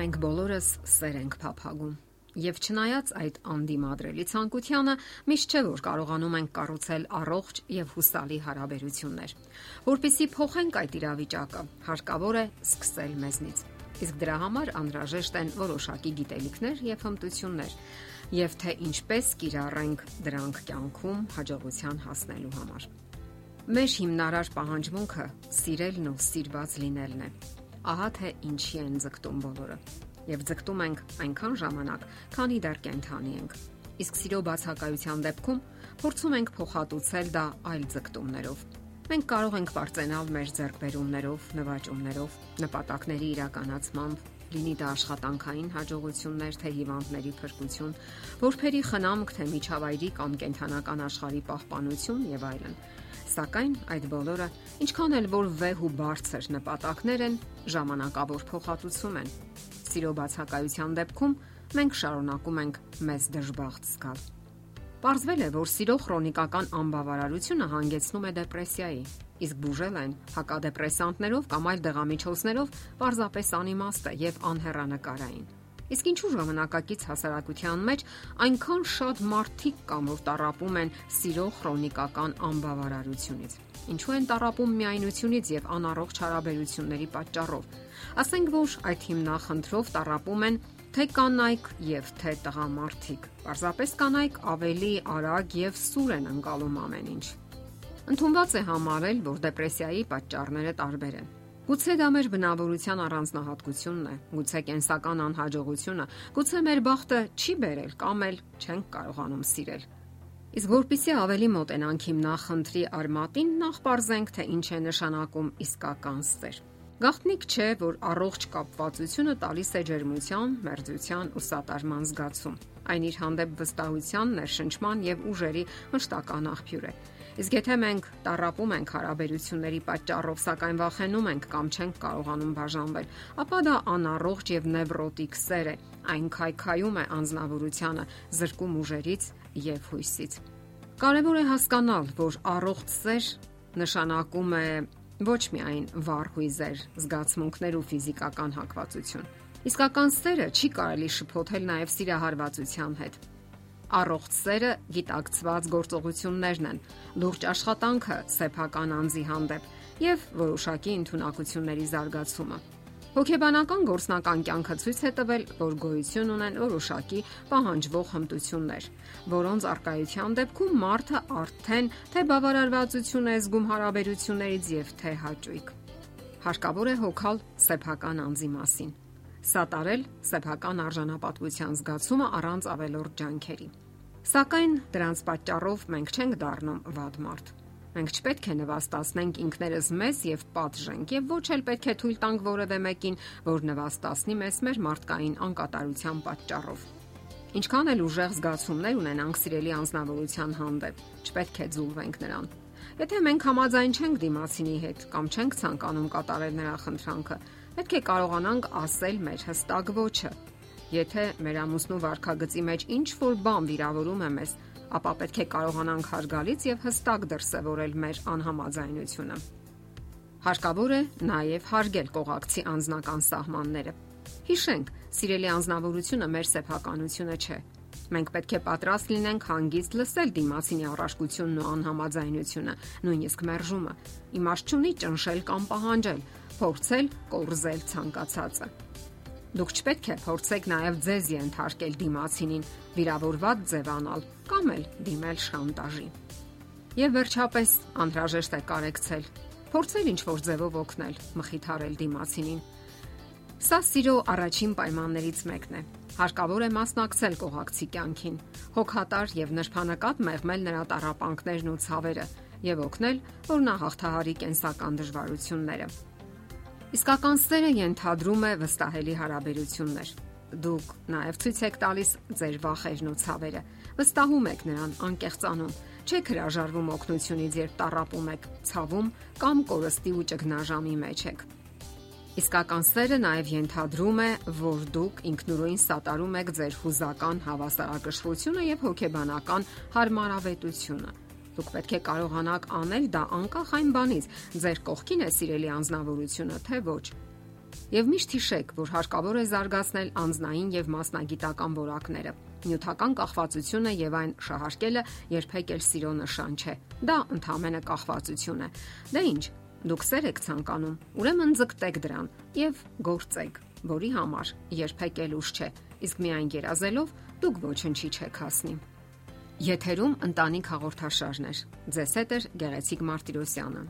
Մենք բոլորս սեր ենք փափագում։ Եվ չնայած այդ անդիմադրելի ցանկությանը, միշտ չէ որ կարողանում ենք կառուցել առողջ եւ հուսալի հարաբերություններ։ Որպեսզի փոխենք այդ իրավիճակը, հարկավոր է սկսել մեզնից։ Իսկ դրա համար անհրաժեշտ են որոշակի գիտելիքներ եւ հմտություններ, եւ թե ինչպես կիրառենք դրանք կյանքում հաջողության հասնելու համար։ Մեր հիմնարար պահանջմունքը սիրելն ու սիրված լինելն է Ահա թե ինչի են ձգտում բոլորը։ Եվ ձգտում ենք այնքան ժամանակ, քանի դեռ կենթանի ենք։ Իսկ սիրո բացակայության դեպքում փորձում ենք փոխհատուցել դա այլ ձգտումներով։ Մենք կարող ենք բարձենալ մեր ձեռքբերումներով, նվաճումներով, նպատակների իրականացմամբ, լինի դա աշխատանքային հաջողություններ, թե հիվանդների փրկություն, որբերի խնամք, թե միջավայրի կամ կենթանական աշխարհի պահպանություն եւ այլն։ Սակայն այդ բոլորը, ինչքան էլ որ վեհ ու բարձր նպատակներ են, ժամանակավոր փոխհատուցում են։ Սիրո բացակայության դեպքում մենք շարունակում ենք մեզ դժբախտ զգալ։ Պարզվել է, որ սիրո քրոնիկական անբավարարությունը հանգեցնում է դեպրեսիայի, իսկ բուժել են հակադեպրեսանտներով կամ այլ դեղամիջոցներով պարզապես անիմաստ է եւ անհեռանկարային։ Իսկ ինչու ժամանակակից հասարակության մեջ այնքան շատ մարդիկ կան, որ տարապում են սիրո քրոնիկական անբավարարությունից։ Ինչու են տարապում միայնությունից եւ անառողջ հարաբերությունների պատճառով։ Ասենք որ այդ հիմնախնդրով տարապում են թե կանայք եւ թե տղամարդիկ։ Պարզապես կանայք ավելի արագ եւ սուր են անցալում ամեն ինչ։ Ընթոնված է համարել, որ դեպրեսիայի պատճառները տարբեր են Գուցե դա մեր բնավորության առանձնահատկությունն է, գուցե կենսական անհաջողությունը, գուցե մեր բախտը չի բերել կամ էլ չենք կարողանում սիրել։ Իսկ որpիսի ավելի մոտենանք հիմնախնդրի արմատին, նախ parzենք, թե ինչ է նշանակում իսկական սեր։ Գաղտնիք չէ, որ առողջ կապվածությունը տալիս է ջերմության, մերձության ու սատարման զգացում։ Այն իր հանդեպ վստահության, ներշնչման եւ ուժերի մշտական աղբյուր է։ Իսկ եթե մենք տարապում ենք հարաբերությունների պատճառով, սակայն վախենում ենք կամ չենք կարողանում բաժանվել, ապա դա անառողջ եւ նևրոտիկ սեր է։ Այն քայքայում է անznավորությունը, զրկում ուժերից եւ հույսից։ Կարևոր է հասկանալ, որ առողջ սեր նշանակում է ոչ միայն վառ հույզեր, զգացմունքներ ու ֆիզիկական հակվածություն։ Իսկական սերը չի կարելի շփոթել նաև սիրահարվածության հետ Առողջ սերը գիտակցված գործողություններն են, լուրջ աշխատանքը սեփական անձի հանդեպ եւ որոշակի ինտունակությունների զարգացումը։ Հոգեբանական գործնական կյանքը ցույց է տվել, որ գոյություն ունեն որոշակի պահանջվող հմտություններ, որոնց արկայության դեպքում մարդը արդեն թե բավարարվածություն է զգում հարաբերություններից եւ թե հաճույք։ Հարկավոր է հոգալ սեփական անձի մասին սատարել սեփական արժանապատվության զգացումը առանց ավելորդ ջանքերի։ Սակայն դրանց պատճառով մենք չենք դառնում վատ մարդ։ Մենք չպետք է նվաստացնենք ինքներս մեզ եւ պատժենք եւ ոչ էլ պետք է թույլ տանք որևէ մեկին, որ նվաստացնի մեզ մեր մարդկային անկատարության պատճառով։ Ինչքան էլ ուժեղ զգացումներ ունենանք սիրելի անznավորության հանդեպ, չպետք է ձուլվենք նրան։ Եթե մենք համաձայն չենք դիմացինի հետ կամ չենք ցանկանում կատարել նրա խնդրանքը, պետք է կարողանանք ասել մեր հստակ ոչը։ Եթե մեր ամուսնու վարքագծի մեջ ինչ որ բան վիրավորում է մեզ, ապա պետք է կարողանանք հարգալից եւ հստակ դրսեւորել մեր անհամաձայնությունը։ Հարկավոր է նաև հարգել կողակցի անձնական սահմանները։ Հիշենք, սիրելի անznավորությունը մեր սեփականությունը չէ։ Մենք պետք է պատրաստ լինենք հանգիստ լսել դիմացինի առարկությունն ու անհամաձայնությունը, նույնիսկ մերժումը։ Իմաստ չունի ճնշել կամ պահանջել, փորձել կորզել ցանկացածը։ Դուք չպետք է փորձեք նաև ձեզ ենթարկել դիմացինին, վիրավորված ձևանալ կամ էլ դիմել շանտաժի։ Եվ վերջապես անհրաժեշտ է կարեկցել, փորձել ինչ-որ ձևով օգնել, մխիթարել դիմացինին։ Սա սիրո առաջին պայմաններից մեկն է։ Հարկավոր է մասնակցել կողակցի կյանքին, հոգատար եւ նրբանակատ մեղմել նրա տարապանքներն ու ցավերը եւ օգնել, որ նա հաղթահարի կենսական դժվարությունները։ Իսկական սերը ենթադրում է վստահելի հարաբերություններ։ Դուք նաև ցույց եք տալիս ձեր վախերն ու ցավերը։ Վստահում եք նրան անկեղծանում։ Չեք հրաժարվում օգնությունից, երբ տարապում եք, ցավում կամ կորստի ու ճգնաժամի մեջ եք։ Իսկական սերը նաև ենթադրում է, որ դուք ինքնուրույն սատարում եք ձեր հուզական հավասարակշռությունը եւ հոգեբանական հարմարավետությունը Դուք պետք է կարողանաք անել դա անկախ այն բանից, ձեր կողքին է սիրելի անznավորությունը, թե ոչ։ Եվ միշտ հիշեք, որ հարկավոր է զարգացնել անznային եւ մասնագիտական որակները։ Նյութական կախվածությունը եւ այն շահարկելը երբեք էլ սիրո նշան չէ։ Դա ընդհանրապես կախվածություն է։ Դե ի՞նչ, դուք սեր եք ցանկանում։ Ուրեմն ձգտեք դրան եւ գործեք, որի համար երբեք էլ ուշ չէ։ Իսկ միայն երազելով դուք ոչնչի չեք հասնի։ Եթերում ընտանիք հաղորդաշարներ։ Ձեզ հետ է Գեղեցիկ Մարտիրոսյանը։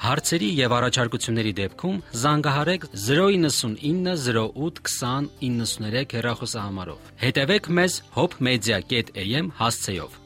Հարցերի եւ առաջարկությունների դեպքում զանգահարեք 099 08 20 93 հեռախոսահամարով։ Հետևեք մեզ hopmedia.am հասցեով։